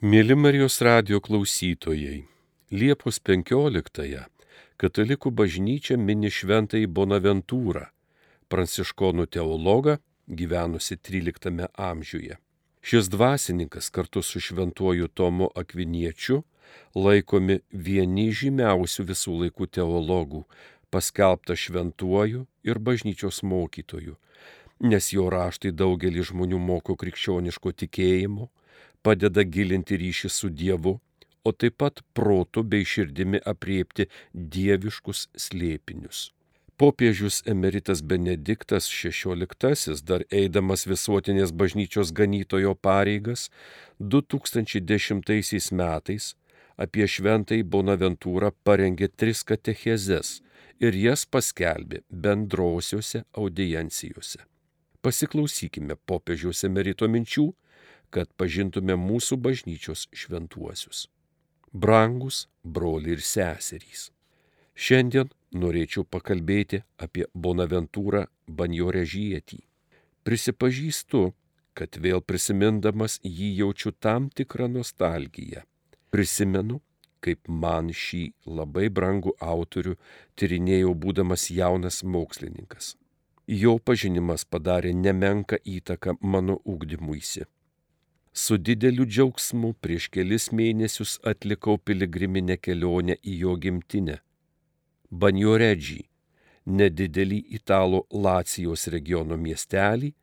Mėly Marijos radio klausytojai, Liepos 15-ąją Katalikų bažnyčia mini šventąjį Bonaventūrą, pranciškonų teologą gyvenusi XIII amžiuje. Šis dvasininkas kartu su šventuoju Tomu Akviniečiu laikomi vieni žymiausių visų laikų teologų, paskelbta šventuoju ir bažnyčios mokytoju, nes jo raštai daugelį žmonių moko krikščioniško tikėjimo, padeda gilinti ryšį su Dievu, o taip pat protu bei širdimi apriepti dieviškus slėpinius. Popiežius emeritas Benediktas XVI, dar eidamas visuotinės bažnyčios ganytojo pareigas, 2010 metais apie šventąjį Bonaventūrą parengė tris katechezes ir jas paskelbė bendrosiuose audiencijose. Pasiklausykime popiežiaus emerito minčių kad pažintume mūsų bažnyčios šventuosius. Brangus broliai ir seserys. Šiandien norėčiau pakalbėti apie Bonaventūrą Banjorežietį. Prisipažįstu, kad vėl prisimindamas jį jaučiu tam tikrą nostalgiją. Prisimenu, kaip man šį labai brangų autorių tyrinėjau būdamas jaunas mokslininkas. Jo pažinimas padarė nemenką įtaką mano ūkdymuisi. Su dideliu džiaugsmu prieš kelis mėnesius atlikau piligriminę kelionę į jo gimtinę. Banjoredžį, nedidelį italų Lacijos regiono miestelį,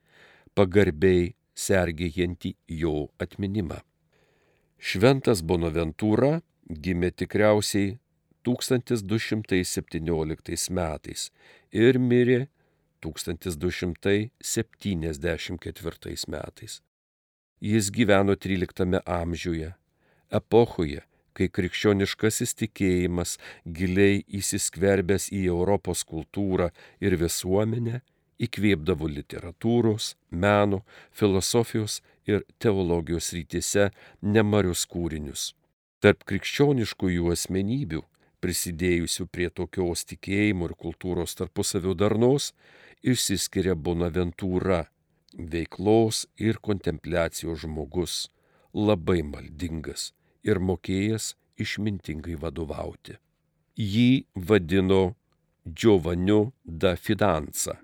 pagarbiai sergėjantį jo atminimą. Šventas Bonaventūra gimė tikriausiai 1217 metais ir mirė 1274 metais. Jis gyveno XIII amžiuje, epochoje, kai krikščioniškasis tikėjimas giliai įsiskverbęs į Europos kultūrą ir visuomenę įkvėpdavo literatūros, meno, filosofijos ir teologijos rytise nemarius kūrinius. Tarp krikščioniškųjų asmenybių, prisidėjusių prie tokios tikėjimo ir kultūros tarpusavio darnos, išsiskiria Bonaventūra veiklos ir kontempliacijos žmogus, labai maldingas ir mokėjęs išmintingai vadovauti. Jį vadino Giovaniu da Fidanza.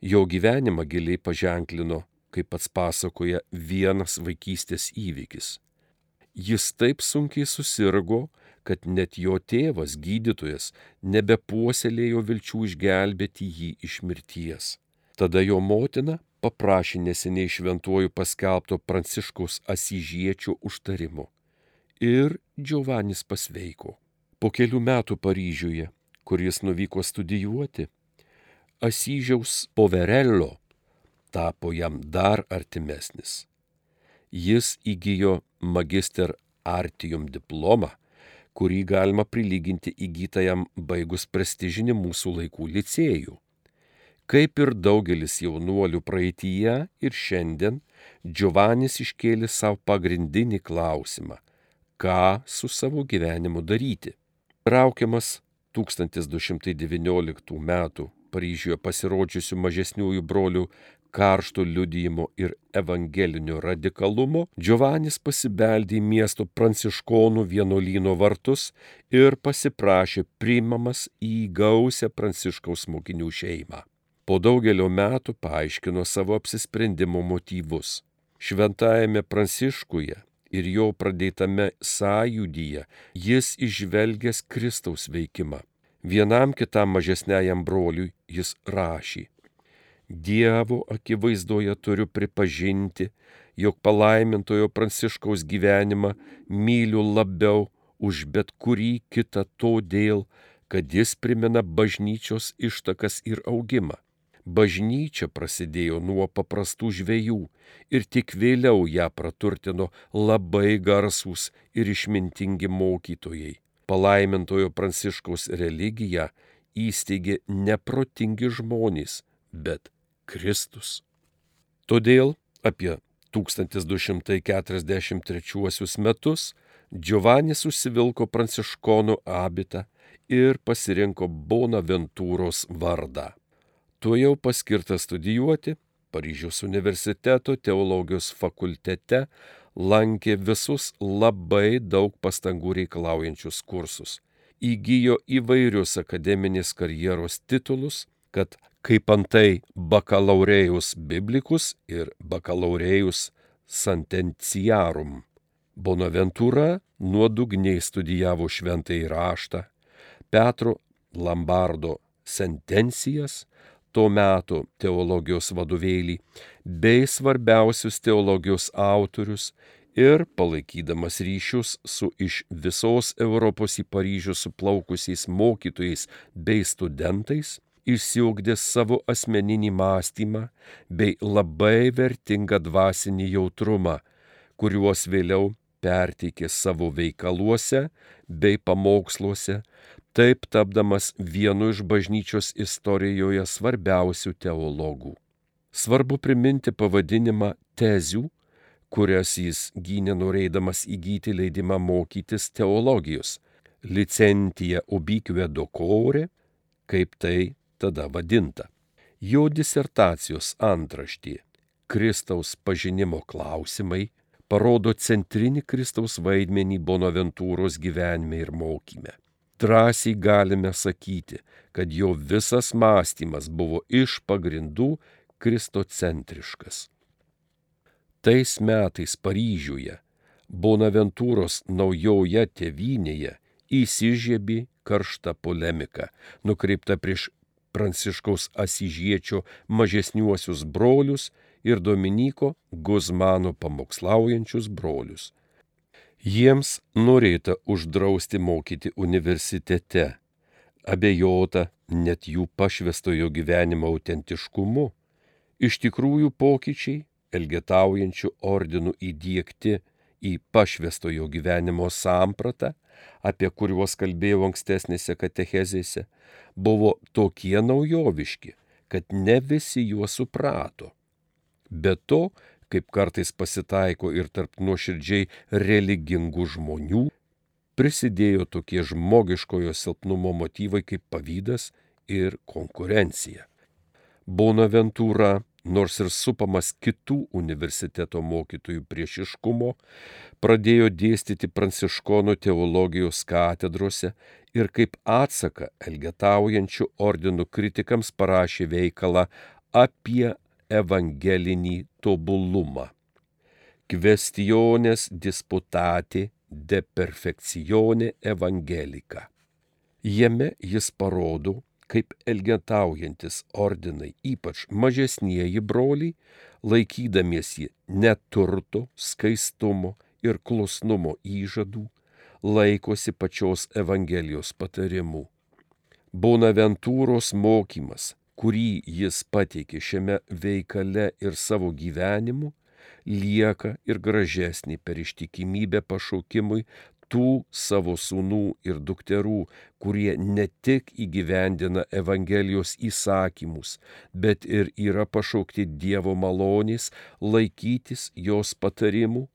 Jo gyvenimą giliai paženklino, kaip pats pasakoja, vienas vaikystės įvykis. Jis taip sunkiai susirgo, kad net jo tėvas, gydytojas, nebepuoselėjo vilčių išgelbėti jį iš mirties. Tada jo motina paprašė neseniai šventuoju paskelbto Pranciškaus Asyžiečio užtarimo. Ir Giovannis pasveiko. Po kelių metų Paryžiuje, kur jis nuvyko studijuoti, Asyžiaus poverello tapo jam dar artimesnis. Jis įgyjo magister artium diplomą, kurį galima prilyginti įgytajam baigus prestižinį mūsų laikų licėjų. Kaip ir daugelis jaunuolių praeitįje ir šiandien, Giovannis iškėlė savo pagrindinį klausimą - ką su savo gyvenimu daryti. Traukiamas 1219 m. Paryžiuje pasirodžiusių mažesniųjų brolių karšto liudijimo ir evangelinio radikalumo, Giovannis pasibeldė į miesto pranciškonų vienuolyno vartus ir pasiprašė priimamas į gausią pranciškaus mokinių šeimą po daugelio metų paaiškino savo apsisprendimo motyvus. Šventajame Pranciškuje ir jo pradėtame sąjūdyje jis išvelgęs Kristaus veikimą. Vienam kitam mažesniajam broliui jis rašė. Dievo akivaizdoje turiu pripažinti, jog palaimintojo Pranciškaus gyvenimą myliu labiau už bet kurį kitą todėl, kad jis primena bažnyčios ištakas ir augimą. Bažnyčia prasidėjo nuo paprastų žvėjų ir tik vėliau ją praturtino labai garsūs ir išmintingi mokytojai. Palaimintojo Pranciškaus religiją įsteigė neprotingi žmonės, bet Kristus. Todėl apie 1243 metus Giovannis užsivilko pranciškonų abitą ir pasirinko Bonaventūros vardą tuo jau paskirtas studijuoti Paryžiaus universiteto teologijos fakultete lankė visus labai daug pastangų reikalaujančius kursus. Įgyjo įvairius akademinės karjeros titulus, kad kaip antai bakalaurėjus biblikus ir bakalaurėjus santentiarum. Bonaventūra nuodugniai studijavo šventąjį raštą, Petro Lambardo sentencijas, to meto teologijos vadovėlį, bei svarbiausius teologijos autorius ir palaikydamas ryšius su iš visos Europos į Paryžių suplaukusiais mokytojais bei studentais, išsiugdė savo asmeninį mąstymą bei labai vertingą dvasinį jautrumą, kuriuos vėliau perteikė savo veikaluose bei pamoksluose, taip tapdamas vienu iš bažnyčios istorijoje svarbiausių teologų. Svarbu priminti pavadinimą tezių, kurias jis gynė norėdamas įgyti leidimą mokytis teologijos - licentija ubique docore, kaip tai tada vadinta. Jo disertacijos antraštė Kristaus pažinimo klausimai parodo centrinį Kristaus vaidmenį Bonaventūros gyvenime ir mokyme. Drąsiai galime sakyti, kad jo visas mąstymas buvo iš pagrindų kristocentriškas. Tais metais Paryžiuje, Bonaventūros naujoje tėvynėje įsižiebė karšta polemika, nukreipta prieš Pranciškaus Asižiečio mažesniuosius brolius ir Dominiko Guzmano pamokslaujančius brolius. Jiems norėta uždrausti mokyti universitete, abejota net jų pašvestojo gyvenimo autentiškumu. Iš tikrųjų pokyčiai, elgetaujančių ordinų įdėkti į pašvestojo gyvenimo sampratą, apie kuriuos kalbėjau ankstesnėse katechezėse, buvo tokie naujoviški, kad ne visi juos suprato. Be to, kaip kartais pasitaiko ir tarp nuoširdžiai religingų žmonių, prisidėjo tokie žmogiškojo silpnumo motyvai kaip pavydas ir konkurencija. Bonaventūra, nors ir supamas kitų universiteto mokytojų priešiškumo, pradėjo dėstyti pranciškonų teologijos katedrose ir kaip atsaką elgetaujančių ordinų kritikams parašė veikalą apie evangelinį tobulumą. Kvestionės disputatė de perfekcione evangelika. Jame jis parodo, kaip elgetaujantis ordinai, ypač mažesnieji broliai, laikydamiesi neturto, skaistumo ir klusnumo įžadų, laikosi pačios Evangelijos patarimų. Bonaventūros mokymas kurį jis pateikė šiame veikale ir savo gyvenimu, lieka ir gražesnį per ištikimybę pašaukimui tų savo sūnų ir dukterų, kurie ne tik įgyvendina Evangelijos įsakymus, bet ir yra pašaukti Dievo malonės laikytis jos patarimų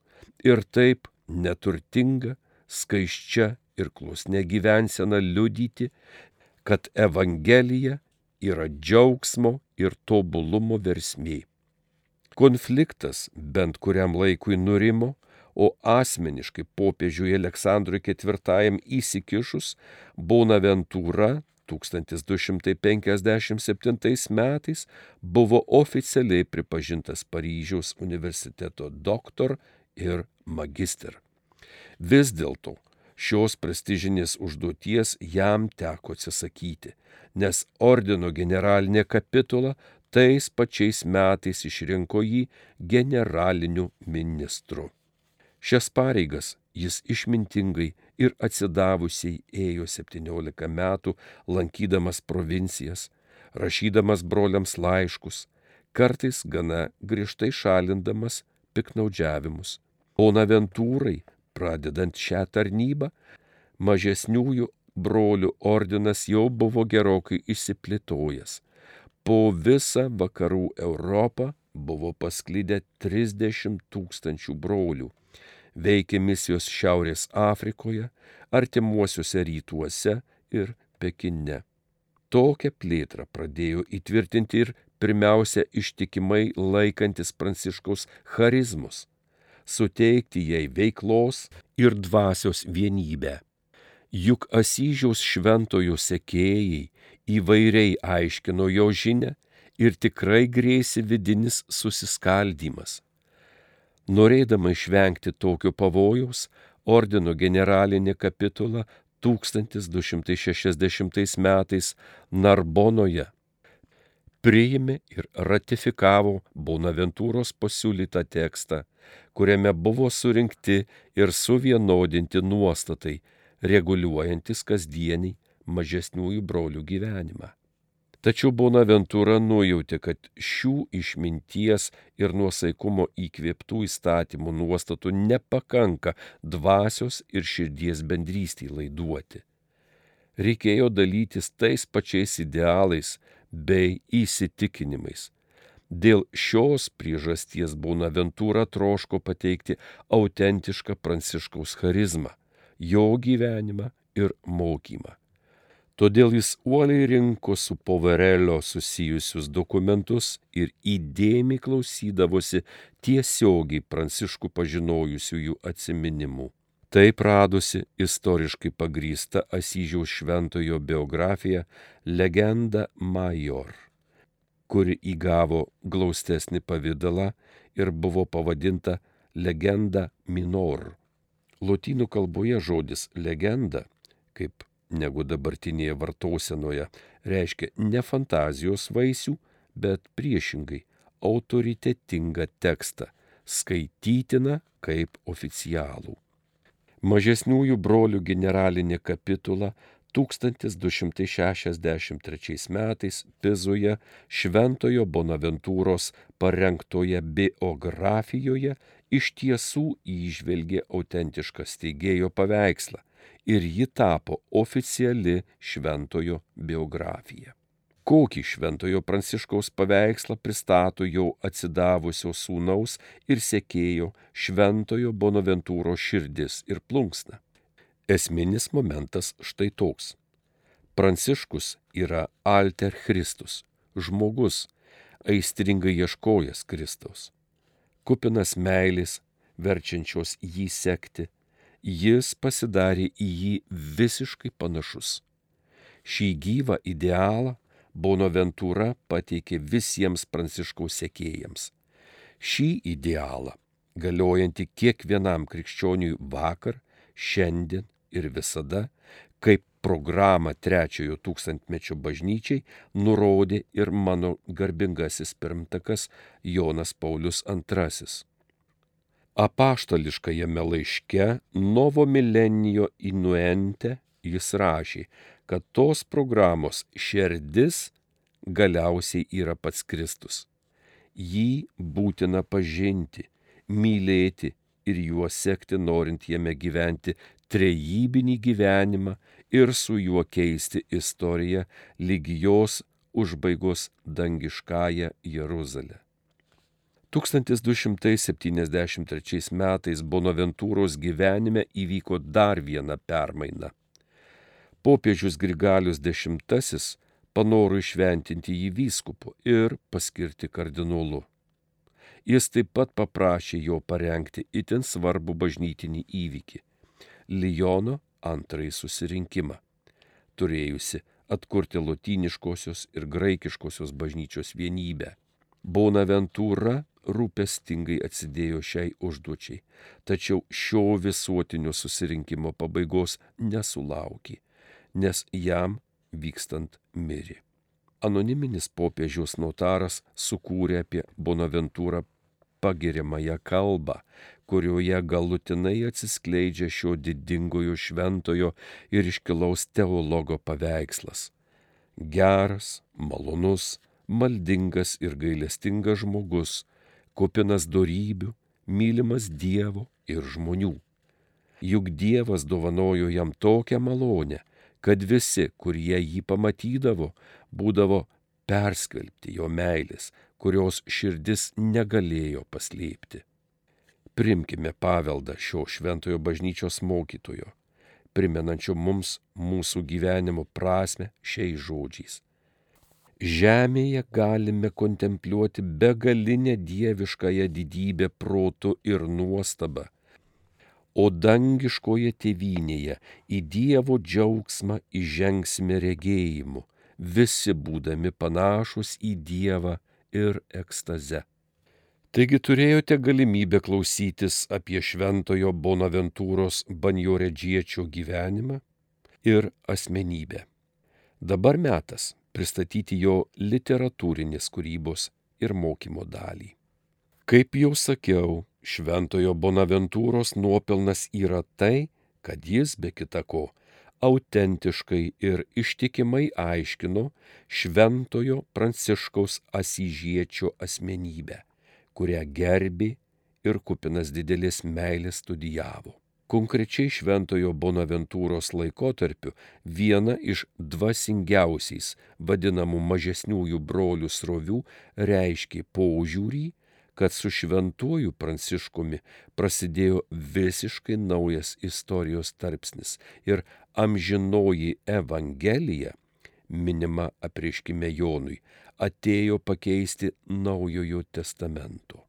ir taip neturtinga, skaiščia ir klusne gyvensena liudyti, kad Evangelija yra džiaugsmo ir tobulumo versmė. Konfliktas bent kuriam laikui nurimo, o asmeniškai popiežiui Aleksandrui IV įsikišus Bonaventūra 1257 metais buvo oficialiai pripažintas Paryžiaus universiteto doktor ir magister. Vis dėlto šios prestižinės užduoties jam teko atsisakyti, nes ordino generalinė kapitula tais pačiais metais išrinko jį generaliniu ministru. Šias pareigas jis išmintingai ir atsidavusiai ėjo 17 metų, lankydamas provincijas, rašydamas broliams laiškus, kartais gana griežtai šalindamas piknaudžiavimus. Bonaventūrai Pradedant šią tarnybą, mažesniųjų brolių ordinas jau buvo gerokai išsiplėtojęs. Po visą vakarų Europą buvo pasklydę 30 tūkstančių brolių. Veikė misijos Šiaurės Afrikoje, artimuosiuose rytuose ir Pekine. Tokią plėtrą pradėjo įtvirtinti ir pirmiausia ištikimai laikantis pranciškaus charizmus, suteikti jai veiklos ir dvasios vienybę. Juk Asyžiaus šventojo sekėjai įvairiai aiškino jo žinę ir tikrai grėsi vidinis susiskaldimas. Norėdama išvengti tokio pavojaus, ordino generalinė kapitula 1260 metais Narbonoje priėmė ir ratifikavo Bonaventūros pasiūlytą tekstą, kuriame buvo surinkti ir suvienodinti nuostatai, reguliuojantis kasdienį mažesniųjų brolių gyvenimą. Tačiau Bonaventūra nujautė, kad šių išminties ir nuosaikumo įkvėptų įstatymų nuostatų nepakanka dvasios ir širdies bendrystį laiduoti. Reikėjo dalytis tais pačiais idealais bei įsitikinimais. Dėl šios priežasties Bonaventūra troško pateikti autentišką pranciškaus charizmą, jo gyvenimą ir mokymą. Todėl jis uoliai rinko su poverelio susijusius dokumentus ir įdėmiai klausydavosi tiesiogiai pranciškų pažinojusiųjų atsiminimų. Taip radosi istoriškai pagrįsta Asyžiaus šventojo biografija Legenda Major, kuri įgavo glaustesnį pavydalą ir buvo pavadinta Legenda Minor. Lotynų kalboje žodis legenda, kaip negu dabartinėje vartosenoje, reiškia ne fantazijos vaisių, bet priešingai autoritetingą tekstą, skaitytiną kaip oficialų. Mažesniųjų brolių generalinė kapitula 1263 metais Pizoje Šventojo Bonaventūros parengtoje biografijoje iš tiesų įžvelgė autentišką steigėjo paveikslą ir ji tapo oficiali šventojo biografija. Kokį šventojo pranciškaus paveikslą pristato jau atsidavusio sūnaus ir sekėjo šventojo Bonaventūro širdis ir plunksna. Esminis momentas štai toks. Pranciškus yra alter Kristus, žmogus, aistringai ieškojas Kristaus, kupinas meilės, verčiančios jį sekti, jis pasidarė į jį visiškai panašus. Šį gyvą idealą Bonaventūra pateikė visiems pranciškaus sekėjams. Šį idealą, galiojantį kiekvienam krikščioniui vakar, šiandien ir visada, kaip programą trečiojo tūkstantmečio bažnyčiai, nurodė ir mano garbingasis pirmtakas Jonas Paulius II apaštališkajame laiške Novo Milenijo Inuente jis rašė, kad tos programos šerdis galiausiai yra pats Kristus. Jį būtina pažinti, mylėti ir juo sekti, norint jame gyventi trejybinį gyvenimą ir su juo keisti istoriją lygi jos užbaigos dangiškąją Jeruzalę. 1273 metais Bonaventūros gyvenime įvyko dar viena permaina. Popiežius Grigalius X panoro išventinti jį vyskupu ir paskirti kardinolu. Jis taip pat paprašė jo parengti itin svarbų bažnytinį įvykį - Lijono antrąjį susirinkimą, turėjusi atkurti lotyniškosios ir graikiškosios bažnyčios vienybę. Bonaventūra rūpestingai atsidėjo šiai užduočiai, tačiau šio visuotinio susirinkimo pabaigos nesulaukė, nes jam vykstant mirė. Anoniminis popiežiaus notaras sukūrė apie Bonaventūrą pagiriamąją kalbą, kurioje galutinai atsiskleidžia šio didingojo šventojo ir iškilaus teologo paveikslas. Geras, malonus, maldingas ir gailestingas žmogus, kupinas darybių, mylimas Dievo ir žmonių. Juk Dievas dovanojo jam tokią malonę, kad visi, kurie jį pamatydavo, būdavo perskelbti jo meilės, kurios širdis negalėjo paslėpti. Primkime paveldą šio šventojo bažnyčios mokytojo, primenančio mums mūsų gyvenimo prasme šiais žodžiais. žemėje galime kontempliuoti begalinę dieviškąją didybę protų ir nuostabą, o dangiškoje tėvynėje į Dievo džiaugsmą įžengsime regėjimu, visi būdami panašus į Dievą ir ekstaze. Taigi turėjote galimybę klausytis apie šventojo Bonaventūros banjoredžiečio gyvenimą ir asmenybę. Dabar metas pristatyti jo literatūrinės kūrybos ir mokymo dalį. Kaip jau sakiau, šventojo Bonaventūros nuopelnas yra tai, kad jis be kitako autentiškai ir ištikimai aiškino šventojo Pranciškaus Asyžiečio asmenybę, kurią gerbi ir kupinas didelės meilės studijavo. Konkrečiai šventojo Bonaventūros laikotarpiu viena iš dvasingiausiais vadinamų mažesniųjų brolių srovių reiškė požiūrį, kad su šventuoju pranciškumi prasidėjo visiškai naujas istorijos tarpsnis ir amžinoji Evangelija, minima apriškime Jonui, atėjo pakeisti naujojo testamento.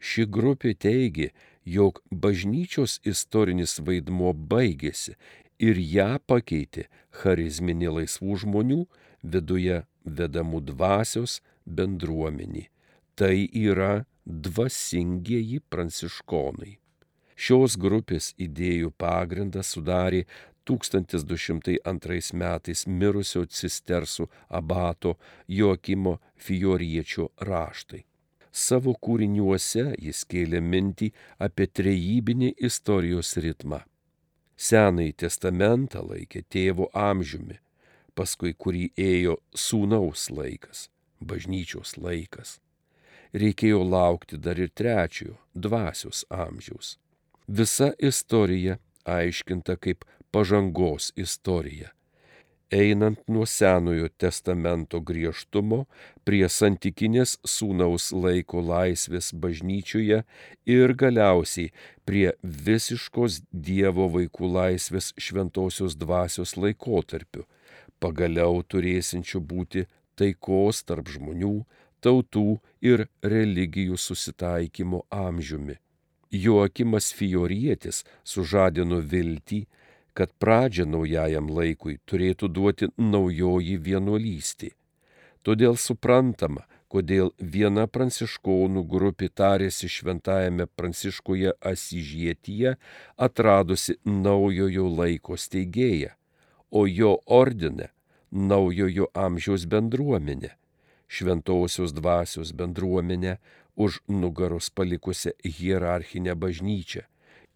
Ši grupė teigė, jog bažnyčios istorinis vaidmuo baigėsi ir ją pakeitė charizminė laisvų žmonių viduje vedamų dvasios bendruomenį. Tai yra dvasingieji pranciškonai. Šios grupės idėjų pagrindą sudarė 1202 metais mirusio cistersų abato Joakimo Fioriečio raštai. Savo kūriniuose jis kėlė mintį apie trejybinį istorijos ritmą. Senąjį testamentą laikė tėvo amžiumi, paskui kurį ėjo sūnaus laikas, bažnyčios laikas. Reikėjo laukti dar ir trečiojo, dvasios amžiaus. Visa istorija aiškinta kaip pažangos istorija einant nuo Senojo testamento griežtumo prie santykinės sūnaus laiko laisvės bažnyčioje ir galiausiai prie visiškos Dievo vaikų laisvės šventosios dvasios laikotarpiu, pagaliau turėsinčių būti taikos tarp žmonių, tautų ir religijų susitaikymo amžiumi. Joakimas Fiorietis sužadino viltį, kad pradžią naujajam laikui turėtų duoti naujoji vienuolystė. Todėl suprantama, kodėl viena pranciškonų grupė tarėsi šventajame pranciškoje Asižietyje atradusi naujojo laiko steigėją, o jo ordinę naujojo amžiaus bendruomenę, šventosios dvasios bendruomenę už nugaros palikusią hierarchinę bažnyčią,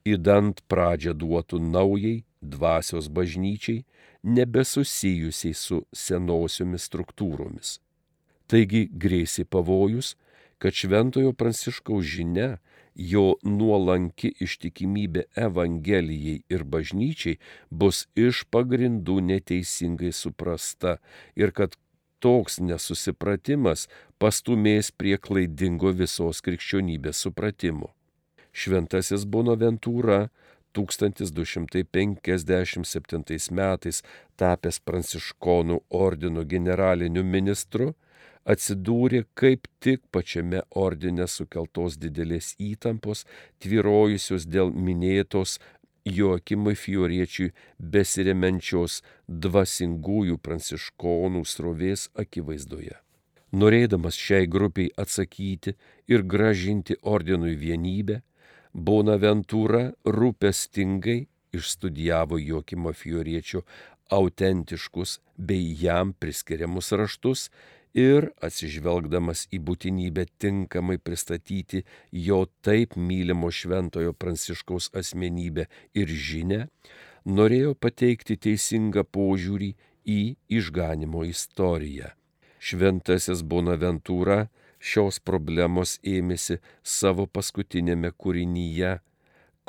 įdant pradžią duotų naujai dvasios bažnyčiai, nebesusijusiai su senosiomis struktūromis. Taigi grėsi pavojus, kad šventojo pranciškaus žinia, jo nuolanki ištikimybė Evangelijai ir bažnyčiai bus iš pagrindų neteisingai suprasta ir kad toks nesusipratimas pastumės prie klaidingo visos krikščionybės supratimo. Šventasis Bonaventūra 1257 metais tapęs pranciškonų ordino generaliniu ministru, atsidūrė kaip tik pačiame ordine sukeltos didelės įtampos, tvyrojusios dėl minėtos Joakimui Fioriečiui besiremenčios dvasingųjų pranciškonų srovės akivaizdoje. Norėdamas šiai grupiai atsakyti ir gražinti ordinui vienybę, Bonaventūra rūpestingai išstudijavo Jokimo Fioriečio autentiškus bei jam priskiriamus raštus ir atsižvelgdamas į būtinybę tinkamai pristatyti jo taip mylimo šventojo pranciškaus asmenybę ir žinę, norėjo pateikti teisingą požiūrį į išganimo istoriją. Šventasis Bonaventūra šios problemos ėmėsi savo paskutinėme kūrinyje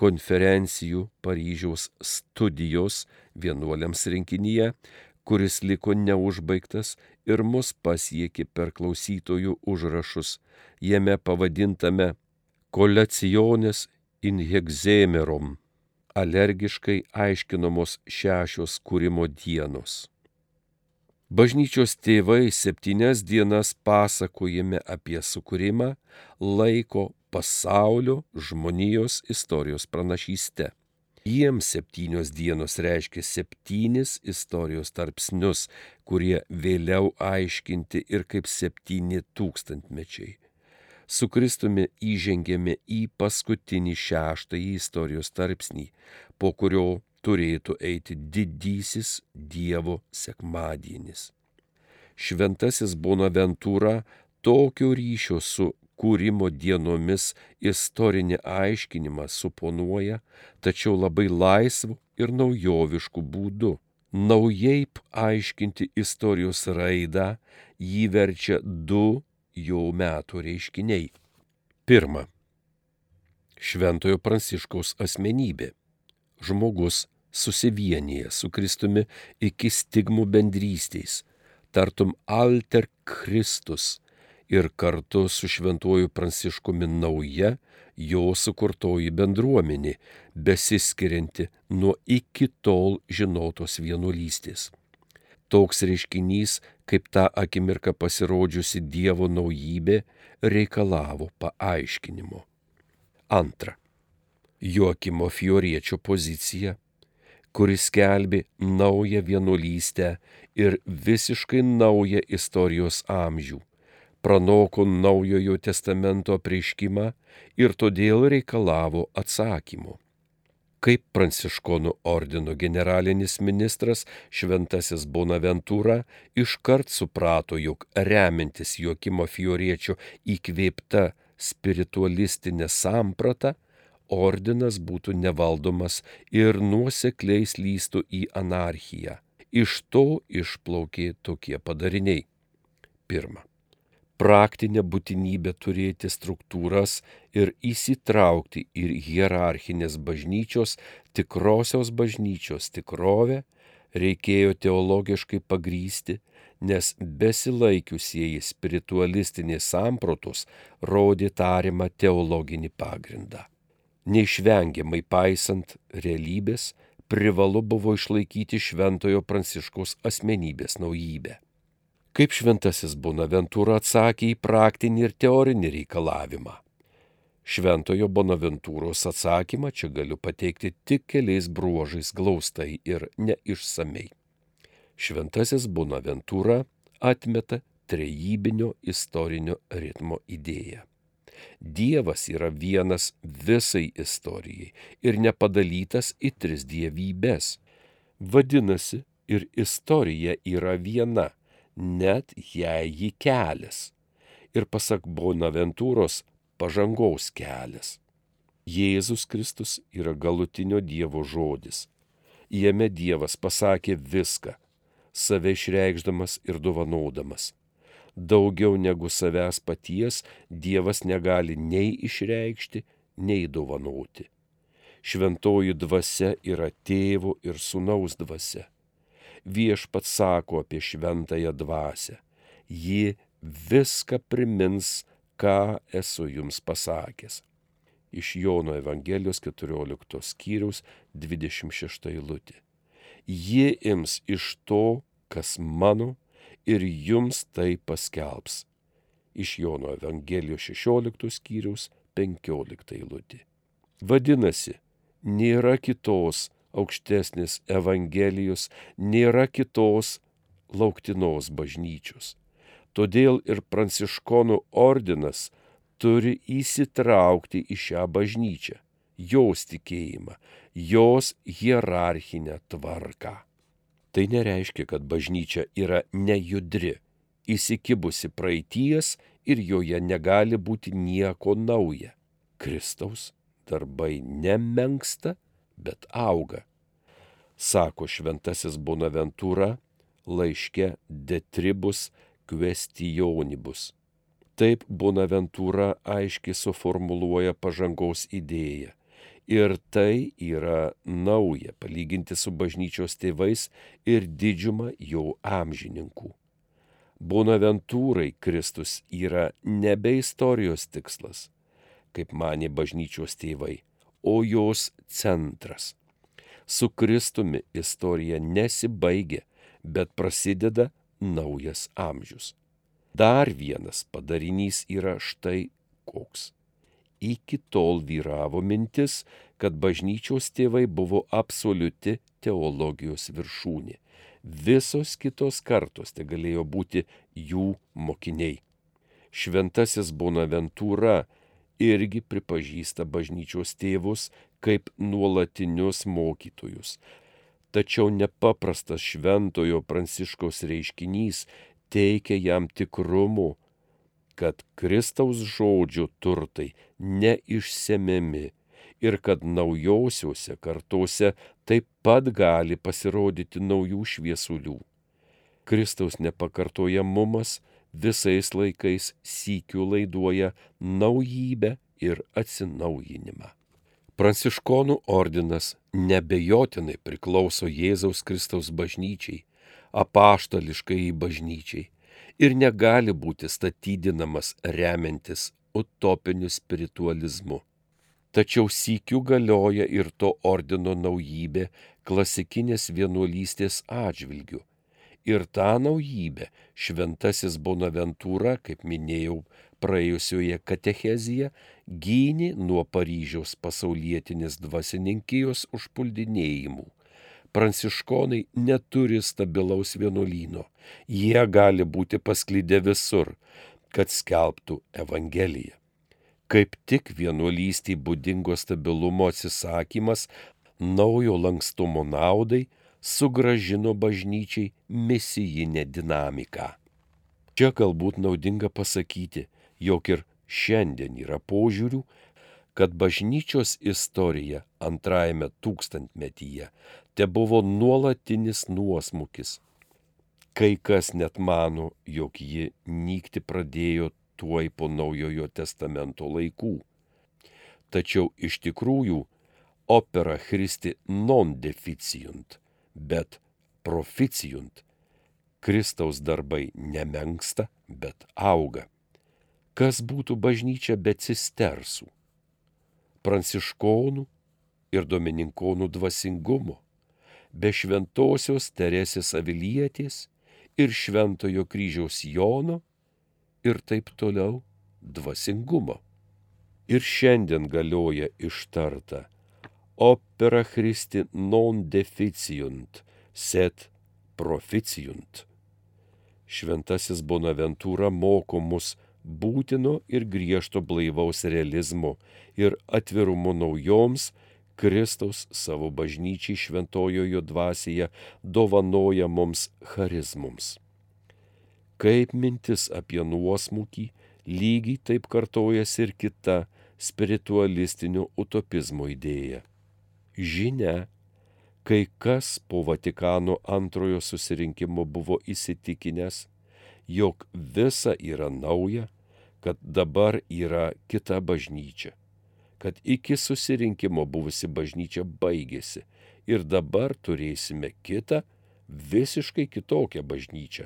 konferencijų Paryžiaus studijos vienuoliams rinkinyje, kuris liko neužbaigtas ir mus pasiekė per klausytojų užrašus, jame pavadintame Kolekcionės in hegzemerom alergiškai aiškinamos šešios kūrimo dienos. Bažnyčios tėvai septynias dienas pasakojime apie sukūrimą laiko pasaulio žmonijos istorijos pranašyste. Jiems septynios dienos reiškia septynis istorijos tarpsnius, kurie vėliau aiškinti ir kaip septyni tūkstantmečiai. Su Kristumi įžengėme į paskutinį šeštąjį istorijos tarpsnį, po kurio turėtų eiti didysis Dievo sekmadienis. Šventasis Bonaventūra tokio ryšio su kūrimo dienomis istorinį aiškinimą suponuoja, tačiau labai laisvu ir naujovišku būdu. Naujai aiškinti istorijos raidą jį verčia du jo metų reiškiniai. Pirma. Šventojo Pranciškaus asmenybė. Žmogus susivienyje su Kristumi iki stigmų bendrystės, tartum alter Kristus ir kartu su šventuoju Pranciškumi nauja jo sukurtoji bendruomenė, besiskirianti nuo iki tol žinotos vienuolystės. Toks reiškinys, kaip tą akimirką pasirodžiusi Dievo naujybė, reikalavo paaiškinimo. Antra. Joakimo Fioriečio pozicija, kuris skelbi naują vienuolystę ir visiškai naują istorijos amžių pranoko naujojo testamento prieškimą ir todėl reikalavo atsakymų. Kaip pranciškonų ordino generalinis ministras Šventasis Bonaventūra iškart suprato, jog remintis Jokimo Fioriečio įkvėpta spiritualistinė samprata, ordinas būtų nevaldomas ir nuosekliai slystų į anarchiją. Iš to išplaukė tokie padariniai. Pirma praktinę būtinybę turėti struktūras ir įsitraukti į hierarchinės bažnyčios, tikrosios bažnyčios tikrovę reikėjo teologiškai pagrysti, nes besilaikiusieji spiritualistinės samprotus rodė tariamą teologinį pagrindą. Neišvengiamai paisant realybės, privalu buvo išlaikyti Šventojo Pranciškaus asmenybės naujybę kaip šventasis Bonaventūra atsakė į praktinį ir teorinį reikalavimą. Šventojo Bonaventūros atsakymą čia galiu pateikti tik keliais bruožais glaustai ir neišsamei. Šventasis Bonaventūra atmeta trejybinio istorinio ritmo idėją. Dievas yra vienas visai istorijai ir nepadalytas į tris dievybės. Vadinasi, ir istorija yra viena net jei ji kelias. Ir pasak Bonaventūros pažangaus kelias. Jėzus Kristus yra galutinio Dievo žodis. Jame Dievas pasakė viską, save išreikšdamas ir dovanodamas. Daugiau negu savęs paties Dievas negali nei išreikšti, nei dovanoti. Šventoji dvasia yra tėvo ir sunaus dvasia viešpat sako apie šventąją dvasę. Ji viską primins, ką esu jums pasakęs. Iš Jono Evangelijos 14 skyriaus 26 eilutė. Ji ims iš to, kas mano, ir jums tai paskelbs. Iš Jono Evangelijos 16 skyriaus 15 eilutė. Vadinasi, nėra kitos aukštesnės Evangelijos, nėra kitos lauktinos bažnyčios. Todėl ir pranciškonų ordinas turi įsitraukti į šią bažnyčią, jos tikėjimą, jos hierarchinę tvarką. Tai nereiškia, kad bažnyčia yra nejudri, įsikibusi praeities ir joje negali būti nieko nauja. Kristaus darbai nemenksta bet auga, sako šventasis Bonaventūra laiške Detribus Questionibus. Taip Bonaventūra aiškiai suformuluoja pažangos idėją. Ir tai yra nauja palyginti su bažnyčios tėvais ir didžiuma jo amžininkų. Bonaventūrai Kristus yra nebe istorijos tikslas, kaip manė bažnyčios tėvai, o jos centras. Su Kristumi istorija nesibaigia, bet prasideda naujas amžius. Dar vienas padarinys yra štai koks. Iki tol vyravo mintis, kad bažnyčios tėvai buvo absoliuti teologijos viršūnė. Visos kitos kartos tai galėjo būti jų mokiniai. Šventasis Bonaventūra irgi pripažįsta bažnyčios tėvus kaip nuolatinius mokytojus. Tačiau nepaprastas šventojo pranciškaus reiškinys teikia jam tikrumu, kad Kristaus žodžio turtai neišsemiami ir kad naujosiuose kartuose taip pat gali pasirodyti naujų šviesulių. Kristaus nepakartojamumas visais laikais sykių laiduoja naujybę ir atsinaujinimą. Pranciškonų ordinas nebejotinai priklauso Jėzaus Kristaus bažnyčiai, apaštališkai bažnyčiai ir negali būti statydinamas remiantis utopiniu spiritualizmu. Tačiau sykių galioja ir to ordino naujybė klasikinės vienuolystės atžvilgių. Ir tą naujybę šventasis Bonaventūra, kaip minėjau praėjusioje katechezijoje, gynė nuo Paryžiaus pasaulietinės dvasininkijos užpuldinėjimų pranciškonai neturi stabilaus vienuolyno. Jie gali būti pasklydę visur, kad skelbtų Evangeliją. Kaip tik vienuolystį būdingo stabilumo atsisakymas naujo lankstumo naudai sugražino bažnyčiai misijinę dinamiką. Čia galbūt naudinga pasakyti, jog ir šiandien yra požiūrių, kad bažnyčios istorija antrajame tūkstantmetyje te buvo nuolatinis nuosmukis. Kai kas net mano, jog ji nykti pradėjo tuoj po naujojo testamento laikų. Tačiau iš tikrųjų opera Christi non deficijunt, bet proficijunt. Kristaus darbai nemenksta, bet auga. Kas būtų bažnyčia be cistersų? Pranciškonų ir domininkonų dvasingumo, be šventosios Teresės Avilietės ir šventojo kryžiaus Jono ir taip toliau dvasingumo. Ir šiandien galioja ištarta opera Christi non deficijunt, set proficijunt. Šventasis Bonaventūra moko mus būtino ir griežto blaivaus realizmo ir atvirumo naujoms Kristaus savo bažnyčiai šventojojo dvasioje dovanoja mums charizmums. Kaip mintis apie nuosmukį, lygiai taip kartojasi ir kita spiritualistinio utopizmo idėja. Žinia, kai kas po Vatikano antrojo susirinkimo buvo įsitikinęs, jog visa yra nauja, kad dabar yra kita bažnyčia, kad iki susirinkimo buvusi bažnyčia baigėsi ir dabar turėsime kitą, visiškai kitokią bažnyčią.